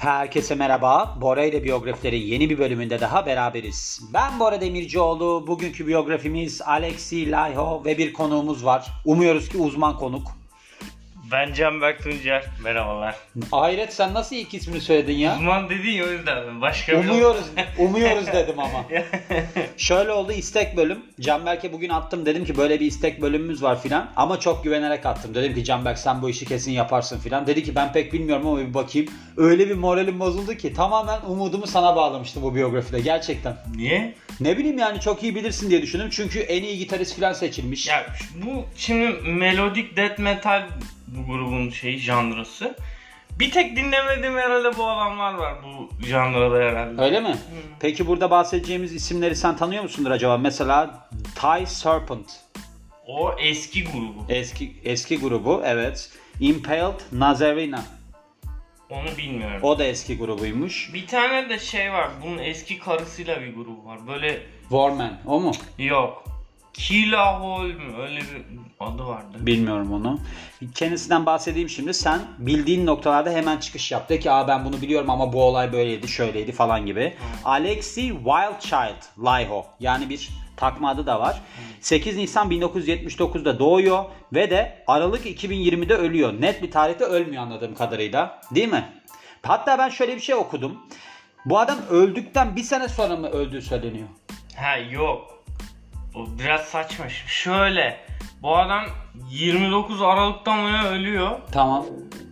Herkese merhaba. Bora ile biyografilerin yeni bir bölümünde daha beraberiz. Ben Bora Demircioğlu. Bugünkü biyografimiz Alexi Laiho ve bir konuğumuz var. Umuyoruz ki uzman konuk. Ben Canberk Tuncer. Merhabalar. Hayret sen nasıl ilk ismini söyledin ya? Uzman dedin ya o yüzden. Başka bir Umuyoruz, umuyoruz dedim ama. Şöyle oldu istek bölüm. Canberk'e bugün attım dedim ki böyle bir istek bölümümüz var filan. Ama çok güvenerek attım. Dedim ki Canberk sen bu işi kesin yaparsın filan. Dedi ki ben pek bilmiyorum ama bir bakayım. Öyle bir moralim bozuldu ki tamamen umudumu sana bağlamıştım bu biyografide gerçekten. Niye? Ne bileyim yani çok iyi bilirsin diye düşündüm. Çünkü en iyi gitarist filan seçilmiş. Ya bu şimdi melodic death metal bu grubun şey janrası. Bir tek dinlemediğim herhalde bu adamlar var bu janrada herhalde. Öyle mi? Peki burada bahsedeceğimiz isimleri sen tanıyor musundur acaba? Mesela Thai Serpent. O eski grubu. Eski eski grubu evet. Impaled Nazarena. Onu bilmiyorum. O da eski grubuymuş. Bir tane de şey var. Bunun eski karısıyla bir grubu var. Böyle Warman o mu? yok. Kila Hol mü? Öyle bir adı vardı. Bilmiyorum onu. Kendisinden bahsedeyim şimdi. Sen bildiğin noktalarda hemen çıkış yap. De ki Aa, ben bunu biliyorum ama bu olay böyleydi, şöyleydi falan gibi. Alexi Wildchild Laiho. Yani bir takma adı da var. 8 Nisan 1979'da doğuyor ve de Aralık 2020'de ölüyor. Net bir tarihte ölmüyor anladığım kadarıyla. Değil mi? Hatta ben şöyle bir şey okudum. Bu adam öldükten bir sene sonra mı öldüğü söyleniyor? Ha yok. O biraz saçma. Şöyle. Bu adam 29 Aralık'ta mı ölüyor. Tamam.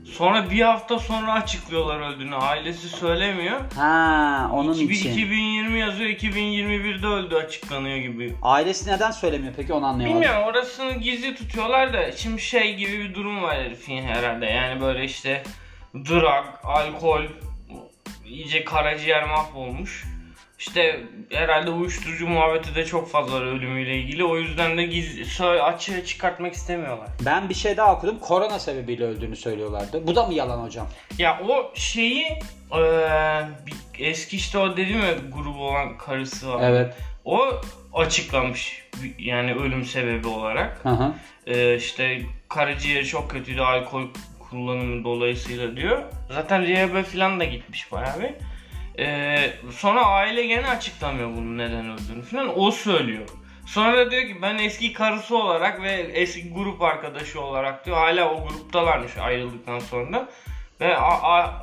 Sonra bir hafta sonra açıklıyorlar öldüğünü. Ailesi söylemiyor. Ha, onun 2000 için. 2020 yazıyor. 2021'de öldü açıklanıyor gibi. Ailesi neden söylemiyor peki onu anlayamadım. Bilmiyorum orasını gizli tutuyorlar da şimdi şey gibi bir durum var herifin herhalde. Yani böyle işte drug, alkol, iyice karaciğer mahvolmuş. İşte herhalde uyuşturucu muhabbeti de çok fazla ölümüyle ilgili. O yüzden de gizli, açığa çıkartmak istemiyorlar. Ben bir şey daha okudum. Korona sebebiyle öldüğünü söylüyorlardı. Bu da mı yalan hocam? Ya o şeyi bir- eski işte o dedim ya grubu olan karısı var. Evet. O açıklamış yani ölüm sebebi olarak. Hı hı. Ee, işte karaciğeri çok kötüydü alkol kullanımı dolayısıyla diyor. Zaten rehab'e falan da gitmiş bayağı bir. Ee, sonra aile gene açıklamıyor bunun neden öldüğünü falan. O söylüyor. Sonra diyor ki ben eski karısı olarak ve eski grup arkadaşı olarak diyor hala o gruptalarmış ayrıldıktan sonra. Ve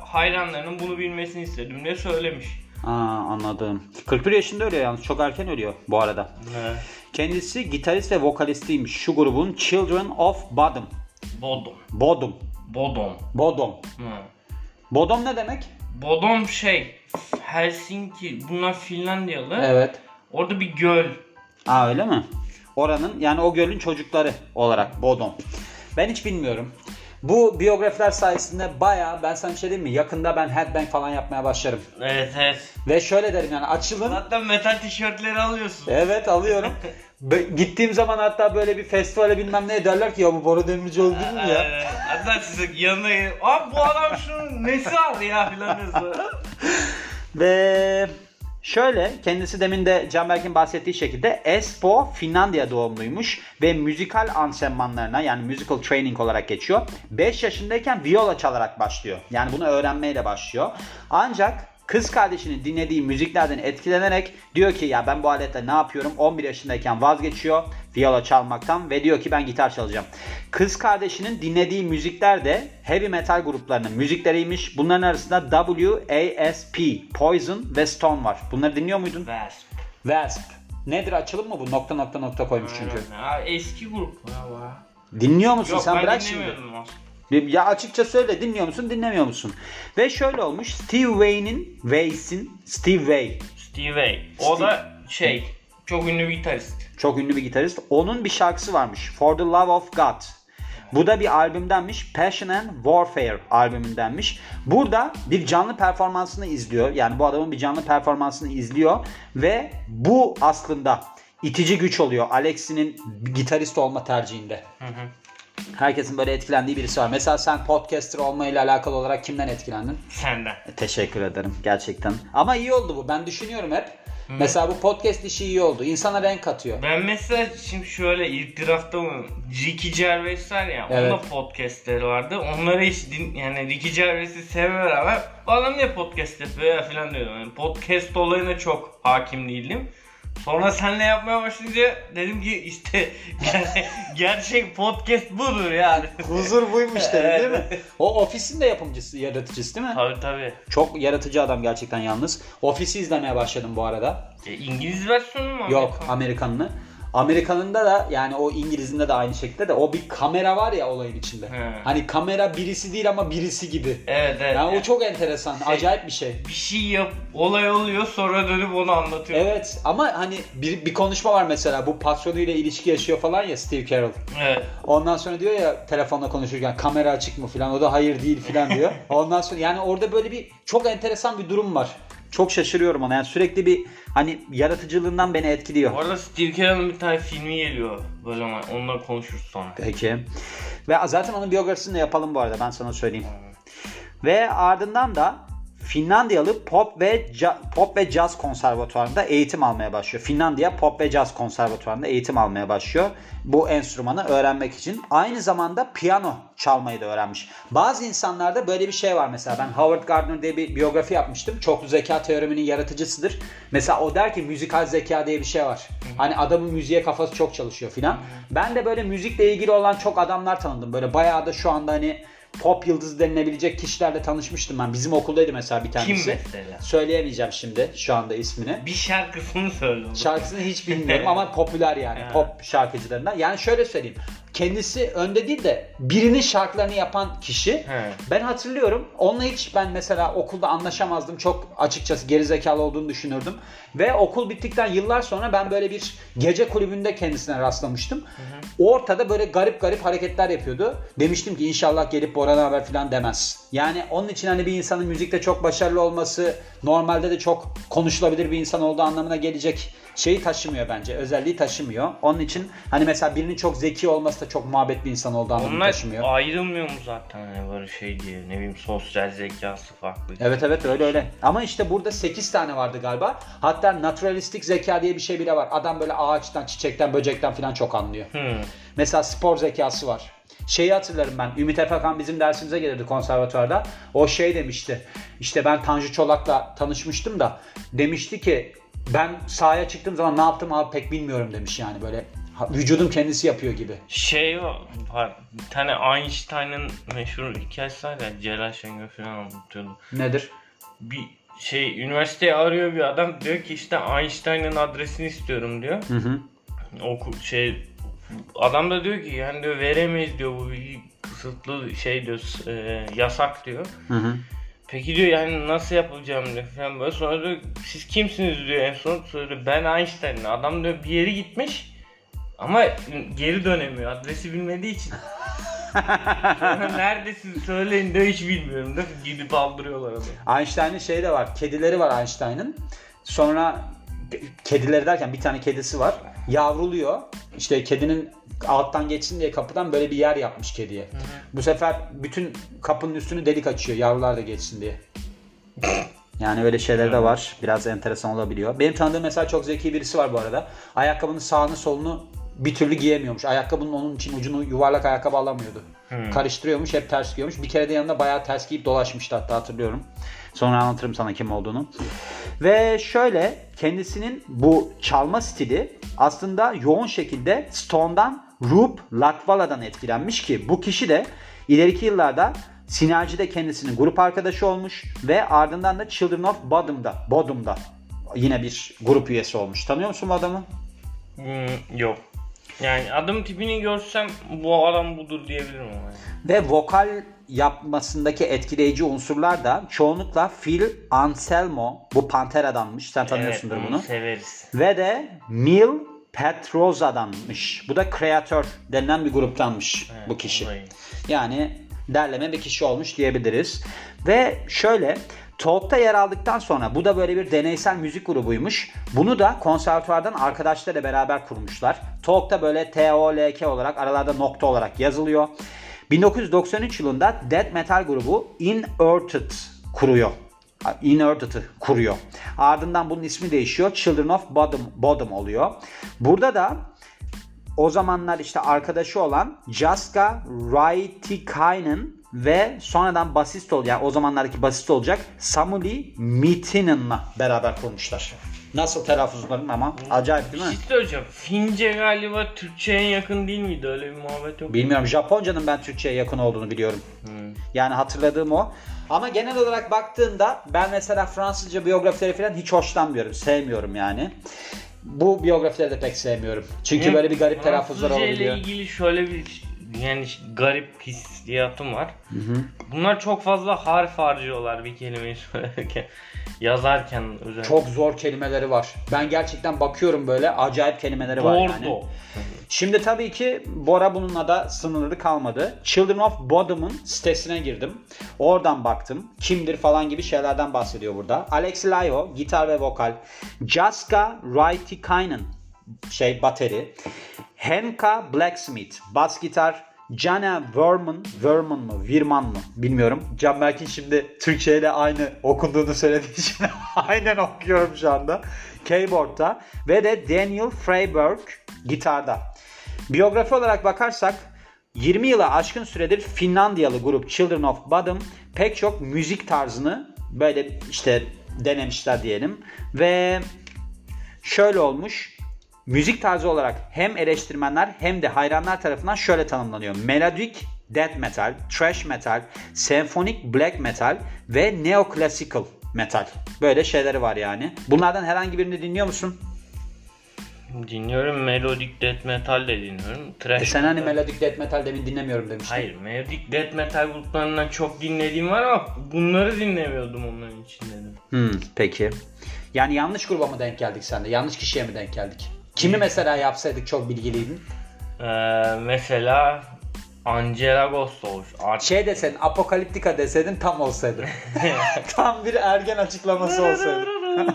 hayranlarının bunu bilmesini istedim diye söylemiş. Aa, anladım. 41 yaşında ölüyor yalnız. Çok erken ölüyor bu arada. Kendisi gitarist ve vokalistiymiş. Şu grubun Children of Bodom. Bodom. Bodom. Bodom. Bodom. Hı. Bodom ne demek? Bodom şey Helsinki bunlar Finlandiyalı. Evet. Orada bir göl. Aa öyle mi? Oranın yani o gölün çocukları olarak Bodom. Ben hiç bilmiyorum. Bu biyografiler sayesinde baya ben sana bir şey diyeyim mi? Yakında ben headbang falan yapmaya başlarım. Evet evet. Ve şöyle derim yani açılın. Hatta metal tişörtleri alıyorsun. Evet alıyorum. Gittiğim zaman hatta böyle bir festivale bilmem ne derler ki ya bu Bora Demircioğlu değil mi ya? Ee, hatta size yanına gelip bu adam şunun nesi var ya filan. Ve şöyle kendisi demin de Canberk'in bahsettiği şekilde Espoo Finlandiya doğumluymuş ve müzikal antrenmanlarına yani musical training olarak geçiyor. 5 yaşındayken viola çalarak başlıyor. Yani bunu öğrenmeyle başlıyor. Ancak kız kardeşinin dinlediği müziklerden etkilenerek diyor ki ya ben bu aletle ne yapıyorum? 11 yaşındayken vazgeçiyor viola çalmaktan ve diyor ki ben gitar çalacağım. Kız kardeşinin dinlediği müzikler de heavy metal gruplarının müzikleriymiş. Bunların arasında WASP, Poison ve Stone var. Bunları dinliyor muydun? Wasp. Wasp. Nedir açılım mı bu? Nokta nokta nokta koymuş çünkü. Eski grup. Dinliyor musun Yok sen? ben Bırak şimdi. dinlemiyordum aslında. Ya açıkça söyle dinliyor musun dinlemiyor musun? Ve şöyle olmuş Steve Wayne'in Ways'in Steve Way Steve Vai. O Steve- da şey çok ünlü bir gitarist. çok ünlü bir gitarist. Onun bir şarkısı varmış. For the Love of God. Bu da bir albümdenmiş. Passion and Warfare albümündenmiş. Burada bir canlı performansını izliyor. Yani bu adamın bir canlı performansını izliyor. Ve bu aslında itici güç oluyor. Alexi'nin gitarist olma tercihinde. Herkesin böyle etkilendiği birisi var. Mesela sen podcaster olmayla alakalı olarak kimden etkilendin? Senden. Teşekkür ederim gerçekten. Ama iyi oldu bu. Ben düşünüyorum hep. Mesela bu podcast işi iyi oldu. İnsana renk katıyor. Ben mesela şimdi şöyle itirafta mı? Ricky Gervais var ya, Evet. onun da podcastleri vardı. Onları hiç din, yani Ricky Gervais'i sevme rağmen bu adam niye podcast yapıyor ya falan diyordum. Yani podcast olayına çok hakim değildim. Sonra seninle yapmaya başlayınca dedim ki işte gerçek podcast budur yani. Huzur buymuş dedim değil mi? O ofisin de yapımcısı, yaratıcısı değil mi? tabii tabii. Çok yaratıcı adam gerçekten yalnız. Ofisi izlemeye başladım bu arada. E, İngiliz versiyonu mu? Yok Amerikan? Amerikanında da yani o İngiliz'inde de aynı şekilde de o bir kamera var ya olayın içinde. He. Hani kamera birisi değil ama birisi gibi. Evet evet. Yani o çok enteresan, Şey- acayip bir şey. bir şey yap, olay oluyor sonra dönüp onu anlatıyor. Evet ama hani bir, bir konuşma var mesela bu patronuyla ilişki yaşıyor falan ya Steve Carell. Evet. Ondan sonra diyor ya telefonla konuşurken kamera açık mı falan o da hayır değil falan diyor. Ondan sonra yani orada böyle bir çok enteresan bir durum var. Çok şaşırıyorum ona yani sürekli bir hani yaratıcılığından beni etkiliyor. Bu arada Steve Carell'ın bir tane filmi geliyor böyle ama onunla konuşuruz sonra. Peki. Ve zaten onun biyografisini de yapalım bu arada ben sana söyleyeyim. Ve ardından da Finlandiyalı pop ve ca- pop ve caz konservatuvarında eğitim almaya başlıyor. Finlandiya pop ve caz konservatuvarında eğitim almaya başlıyor. Bu enstrümanı öğrenmek için. Aynı zamanda piyano çalmayı da öğrenmiş. Bazı insanlarda böyle bir şey var mesela. Ben Howard Gardner diye bir biyografi yapmıştım. Çoklu zeka teoreminin yaratıcısıdır. Mesela o der ki müzikal zeka diye bir şey var. Hani adamın müziğe kafası çok çalışıyor filan. Ben de böyle müzikle ilgili olan çok adamlar tanıdım. Böyle bayağı da şu anda hani pop yıldızı denilebilecek kişilerle tanışmıştım ben. Bizim okuldaydı mesela bir tanesi. mesela? Söyleyemeyeceğim şimdi şu anda ismini. Bir şarkısını söyle. Şarkısını hiç bilmiyorum ama popüler yani pop şarkıcılarından. Yani şöyle söyleyeyim. Kendisi önde değil de birinin şarkılarını yapan kişi. He. Ben hatırlıyorum. Onunla hiç ben mesela okulda anlaşamazdım. Çok açıkçası gerizekalı olduğunu düşünürdüm. Ve okul bittikten yıllar sonra ben böyle bir gece kulübünde kendisine rastlamıştım. Ortada böyle garip garip hareketler yapıyordu. Demiştim ki inşallah gelip Boran haber falan demez. Yani onun için hani bir insanın müzikte çok başarılı olması normalde de çok konuşulabilir bir insan olduğu anlamına gelecek şeyi taşımıyor bence. Özelliği taşımıyor. Onun için hani mesela birinin çok zeki olması da çok muhabbet bir insan olduğu anlamına Onlar taşımıyor. ayrılmıyor mu zaten hani böyle şey diye ne bileyim sosyal zekası farklı. Evet evet öyle öyle. Ama işte burada 8 tane vardı galiba. Hatta naturalistik zeka diye bir şey bile var. Adam böyle ağaçtan, çiçekten, böcekten falan çok anlıyor. Hı. Mesela spor zekası var. Şeyi hatırlarım ben. Ümit Efakan bizim dersimize gelirdi konservatuvarda. O şey demişti. İşte ben Tanju Çolak'la tanışmıştım da demişti ki ben sahaya çıktığım zaman ne yaptım abi pek bilmiyorum demiş yani böyle vücudum kendisi yapıyor gibi. Şey var, bir tane Einstein'ın meşhur hikayesi var ya Celal Şengör falan anlatıyordu. Nedir? Bir şey üniversiteye arıyor bir adam diyor ki işte Einstein'ın adresini istiyorum diyor. Hı hı. Oku şey adam da diyor ki yani diyor veremeyiz diyor bu bilgi kısıtlı şey diyor e, yasak diyor. Hı hı. Peki diyor yani nasıl yapacağım diyor falan böyle. Sonra diyor siz kimsiniz diyor en son söylüyor ben Einstein'ım. Adam diyor bir yere gitmiş ama geri dönemiyor adresi bilmediği için. Sonra neredesin söyleyin diyor hiç bilmiyorum diyor. Gidip aldırıyorlar adamı. Einstein'ın şey de var. Kedileri var Einstein'ın. Sonra kedileri derken bir tane kedisi var. Yavruluyor. İşte kedinin alttan geçsin diye kapıdan böyle bir yer yapmış kediye. Bu sefer bütün kapının üstünü delik açıyor yavrular da geçsin diye. Yani öyle şeyler de var. Biraz enteresan olabiliyor. Benim tanıdığım mesela çok zeki birisi var bu arada. Ayakkabının sağını solunu bir türlü giyemiyormuş. Ayakkabının onun için ucunu yuvarlak ayakkabı alamıyordu. Karıştırıyormuş, hep ters giyiyormuş. Bir kere de yanında bayağı ters giyip dolaşmıştı hatta hatırlıyorum. Sonra anlatırım sana kim olduğunu. Ve şöyle kendisinin bu çalma stili aslında yoğun şekilde Stone'dan Roop Lakvala'dan etkilenmiş ki bu kişi de ileriki yıllarda Sinerji'de kendisinin grup arkadaşı olmuş ve ardından da Children of Bodom'da, Bodom'da yine bir grup üyesi olmuş. Tanıyor musun bu adamı? Hmm, yok. Yani adım tipini görsem bu adam budur diyebilirim ama. yani. Ve vokal yapmasındaki etkileyici unsurlar da çoğunlukla Phil Anselmo bu Pantera'danmış. Sen tanıyorsundur Evet, bunu. Severiz. Ve de Mil Petrosa'danmış. Bu da Creator denilen bir gruptanmış Evet, bu kişi. o da iyi. Yani derleme bir kişi olmuş diyebiliriz. Ve şöyle Talk'ta yer aldıktan sonra bu da böyle bir deneysel müzik grubuymuş. Bunu da konservatuvardan arkadaşlarıyla beraber kurmuşlar. Talk'ta böyle T-O-L-K olarak aralarda nokta olarak yazılıyor. 1993 yılında death metal grubu Inearthed kuruyor Inerted'ı kuruyor. Ardından bunun ismi değişiyor. Children of Bodom, Bodom oluyor. Burada da o zamanlar işte arkadaşı olan Jaska Raitikainen ve sonradan basist olacak, yani o zamanlardaki basist olacak Samuli Mitinen'la beraber kurmuşlar. Nasıl telaffuzlarım ama acayip değil şey mi? söyleyeceğim. Fince galiba Türkçe'ye yakın değil miydi? Öyle bir muhabbet yok. Bilmiyorum Japonca'nın ben Türkçe'ye yakın olduğunu biliyorum. Hmm. Yani hatırladığım o. Ama genel olarak baktığında ben mesela Fransızca biyografileri falan hiç hoşlanmıyorum. Sevmiyorum yani. Bu biyografileri de pek sevmiyorum. Çünkü böyle bir garip telaffuzlar Fransızca ile ilgili şöyle bir yani garip hissiyatım var. Bunlar çok fazla harf harcıyorlar bir kelimeyi söylerken. Yazarken özellikle. Çok zor kelimeleri var. Ben gerçekten bakıyorum böyle acayip kelimeleri var yani. Bordo. Şimdi tabii ki Bora bununla da sınırlı kalmadı. Children of Bodom'un sitesine girdim. Oradan baktım. Kimdir falan gibi şeylerden bahsediyor burada. Alex Lyo gitar ve vokal. Jaska Raitikainen şey bateri. Henka Blacksmith bas gitar. Jana Verman, Verman mı, Virman mı bilmiyorum. Can Berk'in şimdi Türkçe ile aynı okunduğunu söylediği için aynen okuyorum şu anda. Keyboard'da ve de Daniel Freiberg gitarda. Biyografi olarak bakarsak 20 yıla aşkın süredir Finlandiyalı grup Children of Bodom pek çok müzik tarzını böyle işte denemişler diyelim ve şöyle olmuş. Müzik tarzı olarak hem eleştirmenler hem de hayranlar tarafından şöyle tanımlanıyor. Melodic death metal, thrash metal, senfonik black metal ve neoclassical metal. Böyle şeyleri var yani. Bunlardan herhangi birini dinliyor musun? Dinliyorum Melodic Death Metal de dinliyorum. Trash E sen hani metal. melodic death metal demin dinlemiyorum demiştin. Hayır Melodic Death Metal gruplarından çok dinlediğim var ama bunları dinlemiyordum onların içinde de. Hmm, peki. Yani yanlış gruba mı denk geldik sende? Yanlış kişiye mi denk geldik? Kimi mesela yapsaydık çok bilgiliydin? Ee, mesela Angela Ghost olmuş. Art Şey deseydin, apokaliptika deseydin tam olsaydı. tam bir ergen açıklaması olsaydı.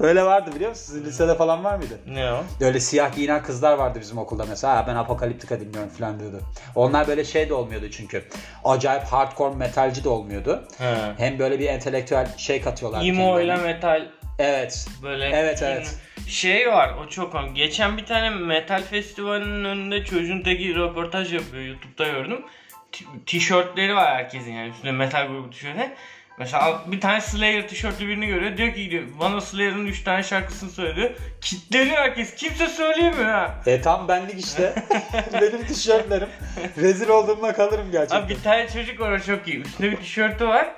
Öyle vardı biliyor musun? Sizin lisede falan var mıydı? ne o? Öyle siyah giyinen kızlar vardı bizim okulda mesela. Ha, ben apokaliptika dinliyorum falan diyordu. Onlar böyle şey de olmuyordu çünkü. Acayip hardcore metalci de olmuyordu. He. Hem böyle bir entelektüel şey katıyorlar. Emo ile kendilerine. metal Evet. böyle Evet, evet. Şey var o çok komik. Geçen bir tane metal festivalinin önünde çocuğun teki röportaj yapıyor YouTube'da gördüm. T- tişörtleri var herkesin yani üstünde metal grubu tişörtü. Mesela bir tane Slayer tişörtlü birini görüyor. Diyor ki gidiyor bana Slayer'ın 3 tane şarkısını söyledi. Kitleniyor herkes. Kimse söyleyemiyor ha. E tam benlik işte. Benim tişörtlerim. Rezil olduğumda kalırım gerçekten. Abi bir tane çocuk var o çok iyi. Üstünde bir tişörtü var.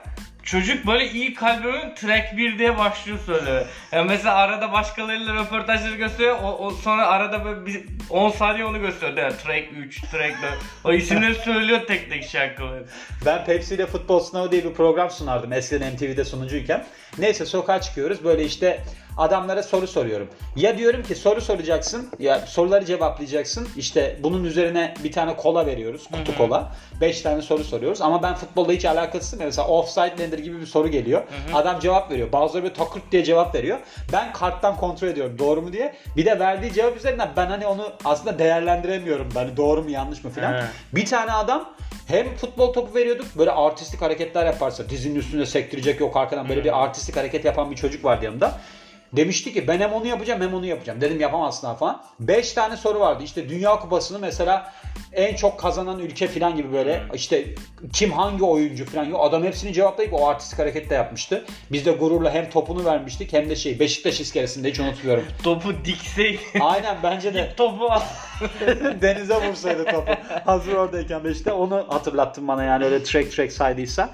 Çocuk böyle iyi kalbimin track 1 diye başlıyor söylüyor. Yani mesela arada başkalarıyla röportajları gösteriyor. O, o sonra arada böyle bir 10 saniye onu gösteriyor. Yani track 3, track 4. O isimleri söylüyor tek tek şarkıları. Ben Pepsi ile Futbol Sınavı diye bir program sunardım eskiden MTV'de sunucuyken. Neyse sokağa çıkıyoruz böyle işte adamlara soru soruyorum. Ya diyorum ki soru soracaksın ya soruları cevaplayacaksın. İşte bunun üzerine bir tane kola veriyoruz kutu kola. 5 tane soru soruyoruz ama ben futbolla hiç alakası yok. Mesela offside nedir gibi bir soru geliyor. Adam cevap veriyor. Bazıları böyle takırt diye cevap veriyor. Ben karttan kontrol ediyorum doğru mu diye. Bir de verdiği cevap üzerinden ben hani onu aslında değerlendiremiyorum. Hani doğru mu yanlış mı filan. Bir tane adam hem futbol topu veriyorduk böyle artistik hareketler yaparsa dizinin üstüne sektirecek yok arkadan böyle bir artistik hareket yapan bir çocuk vardı yanımda. Demişti ki ben hem onu yapacağım hem onu yapacağım. Dedim yapamazsın falan. 5 tane soru vardı. İşte Dünya Kupası'nı mesela en çok kazanan ülke falan gibi böyle işte kim hangi oyuncu falan. Yo, adam hepsini cevaplayıp o artistik hareket de yapmıştı. Biz de gururla hem topunu vermiştik hem de şey Beşiktaş iskelesinde hiç unutmuyorum. Topu dikseydi. Aynen bence de. Topu. Denize vursaydı topu. Hazır oradayken Beşiktaş. Onu hatırlattın bana yani öyle track track saydıysa.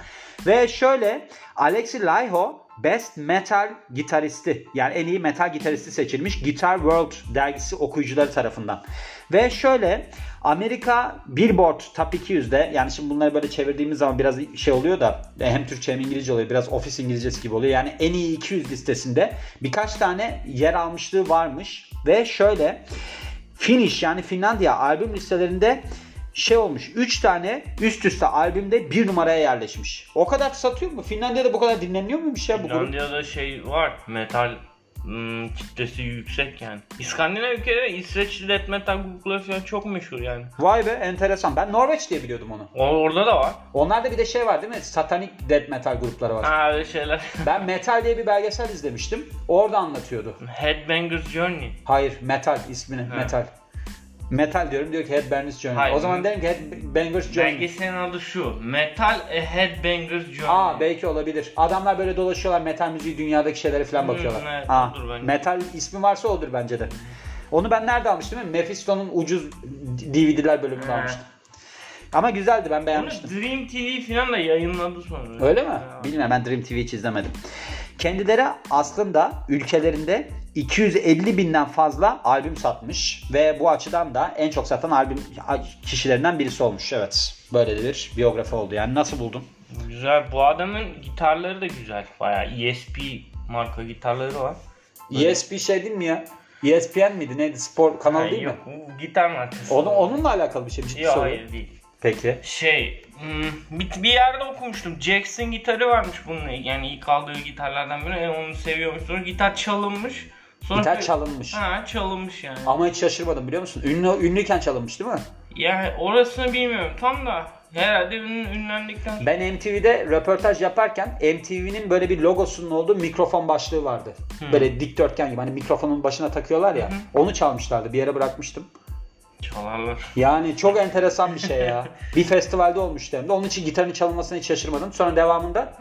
Ve şöyle Alexi Laiho Best Metal Gitaristi yani en iyi metal gitaristi seçilmiş Guitar World dergisi okuyucuları tarafından. Ve şöyle Amerika Billboard Top 200'de yani şimdi bunları böyle çevirdiğimiz zaman biraz şey oluyor da hem Türkçe hem İngilizce oluyor biraz ofis İngilizcesi gibi oluyor. Yani en iyi 200 listesinde birkaç tane yer almışlığı varmış ve şöyle Finnish yani Finlandiya albüm listelerinde şey olmuş 3 tane üst üste albümde bir numaraya yerleşmiş. O kadar satıyor mu? Finlandiya'da bu kadar dinleniyor muymuş ya bu grup? Finlandiya'da şey var metal hmm, kitlesi yüksek yani. İskandinav ülkeleri İsveçli death metal grupları falan çok meşhur yani. Vay be enteresan. Ben Norveç diye biliyordum onu. O, orada da var. Onlarda bir de şey var değil mi? Satanik death metal grupları var. Ha öyle şeyler. Ben Metal diye bir belgesel izlemiştim. Orada anlatıyordu. Headbangers Journey. Hayır Metal ismini. Ha. Metal. Metal diyorum diyor ki Headbangers Journey. Hayır. O zaman derim ki Headbangers Journey. Belgeselin adı şu. Metal A Headbangers Journey. Aa belki olabilir. Adamlar böyle dolaşıyorlar metal müziği dünyadaki şeylere falan Hmm, bakıyorlar. evet, Aa, metal ismi varsa odur bence de. Onu ben nerede almıştım? Mephisto'nun ucuz DVD'ler bölümünde Ha. almıştım. Ama güzeldi ben beğenmiştim. Dream TV falan da yayınladı sonra. Öyle mi? Ha. Bilmiyorum ben Dream TV hiç izlemedim. Kendileri aslında ülkelerinde 250 binden fazla albüm satmış ve bu açıdan da en çok satan albüm kişilerinden birisi olmuş. Evet. Böyle de bir biyografi oldu. Yani nasıl buldun? Güzel. Bu adamın gitarları da güzel. Bayağı ESP marka gitarları var. ESP şey değil mi ya? ESPN miydi? Neydi? Spor kanalı Ha, değil yok, mi? gitar markası. Onu, onunla alakalı bir şey mi? Ciddi Yok hayır değil. Peki. Şey, hmm, bir, bir yerde okumuştum. Jackson gitarı varmış bunun. Yani ilk aldığı gitarlardan biri. Yani onu seviyormuş. Sonra gitar çalınmış. Sonra Gitar çalınmış. Ha çalınmış yani. Ama hiç şaşırmadım biliyor musun? Ünlü, ünlüyken çalınmış değil mi? Yani orasını bilmiyorum tam da. Herhalde ünlendikten sonra. Ben MTV'de röportaj yaparken MTV'nin böyle bir logosunun olduğu mikrofon başlığı vardı. Böyle dikdörtgen gibi hani mikrofonun başına takıyorlar ya. Onu çalmışlardı. Bir yere bırakmıştım. Çalarlar. Yani çok enteresan bir şey ya. bir festivalde olmuştu hem de. Onun için gitarın çalınmasına hiç şaşırmadım. Sonra devamında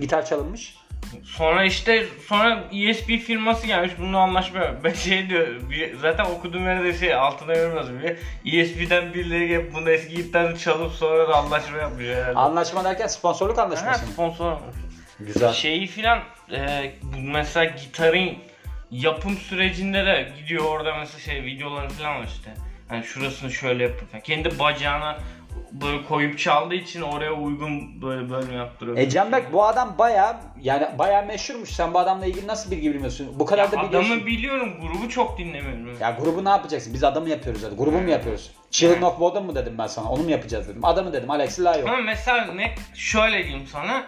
gitar çalınmış. Sonra işte sonra ESP firması gelmiş bununla anlaşma ben şey diyor bir- zaten okuduğum yerde şey altına yorum yazıyor ESP'den birileri gelip bunu eski gitarını çalıp sonra da anlaşma yapmış herhalde. Anlaşma derken sponsorluk anlaşması mı? sponsor. Güzel. Şeyi filan e, mesela gitarın yapım sürecinde de gidiyor orada mesela şey videoları falan var işte. Hani şurasını şöyle yapıyor falan. Kendi bacağına böyle koyup çaldığı için oraya uygun böyle bölüm yaptırıyor. E Canberk bu adam baya yani baya meşhurmuş. Sen bu adamla ilgili nasıl bilgi bilmiyorsun? Bu kadar da biliyorsun. Adamı biliyorum grubu çok dinlemiyorum. Ya grubu ne yapacaksın? Biz adamı yapıyoruz hadi. Grubu mu yapıyoruz? Children of Bodom mu dedim ben sana? Onu mu yapacağız dedim. Adamı dedim. Alexi Layo. Ama mesela ne şöyle diyeyim sana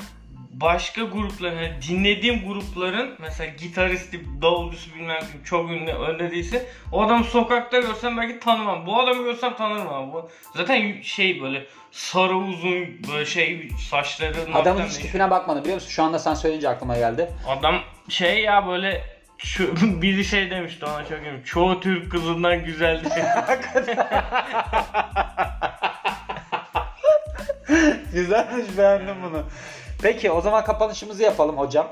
başka grupların hani dinlediğim grupların mesela gitaristi, davulcusu bilmem kim çok ünlü öyle değilse o adamı sokakta görsem belki tanımam. Bu adamı görsem tanırım ama bu zaten şey böyle sarı uzun böyle şey saçları Adamın hiç ne- tipine bakmadım biliyor musun? Şu anda sen söyleyince aklıma geldi. Adam şey ya böyle ço- biri şey demişti ona çok eminim. Çoğu Türk kızından güzel diye. Güzelmiş beğendim bunu. Peki o zaman kapanışımızı yapalım hocam.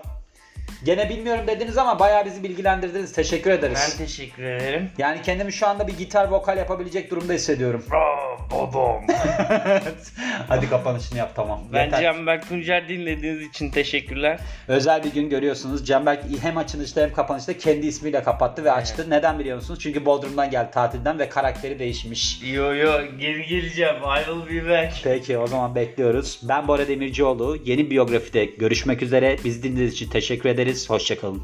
Gene bilmiyorum dediniz ama bayağı bizi bilgilendirdiniz. Teşekkür ederiz. ben teşekkür ederim. Yani kendimi şu anda bir gitar vokal yapabilecek durumda hissediyorum. Babam. Hadi kapanışını yap tamam. Ben Yeter. Canberk Tuncer dinlediğiniz için teşekkürler. Özel bir gün görüyorsunuz. Canberk hem açılışta hem kapanışta kendi ismiyle kapattı ve açtı. Neden biliyor musunuz? Çünkü Bodrum'dan geldi tatilden ve karakteri değişmiş. Yo yo geri geleceğim. I will be back. Peki o zaman bekliyoruz. Ben Bora Demircioğlu. Yeni biyografide görüşmek üzere. Bizi dinlediğiniz için teşekkür ederiz. Hoşçakalın.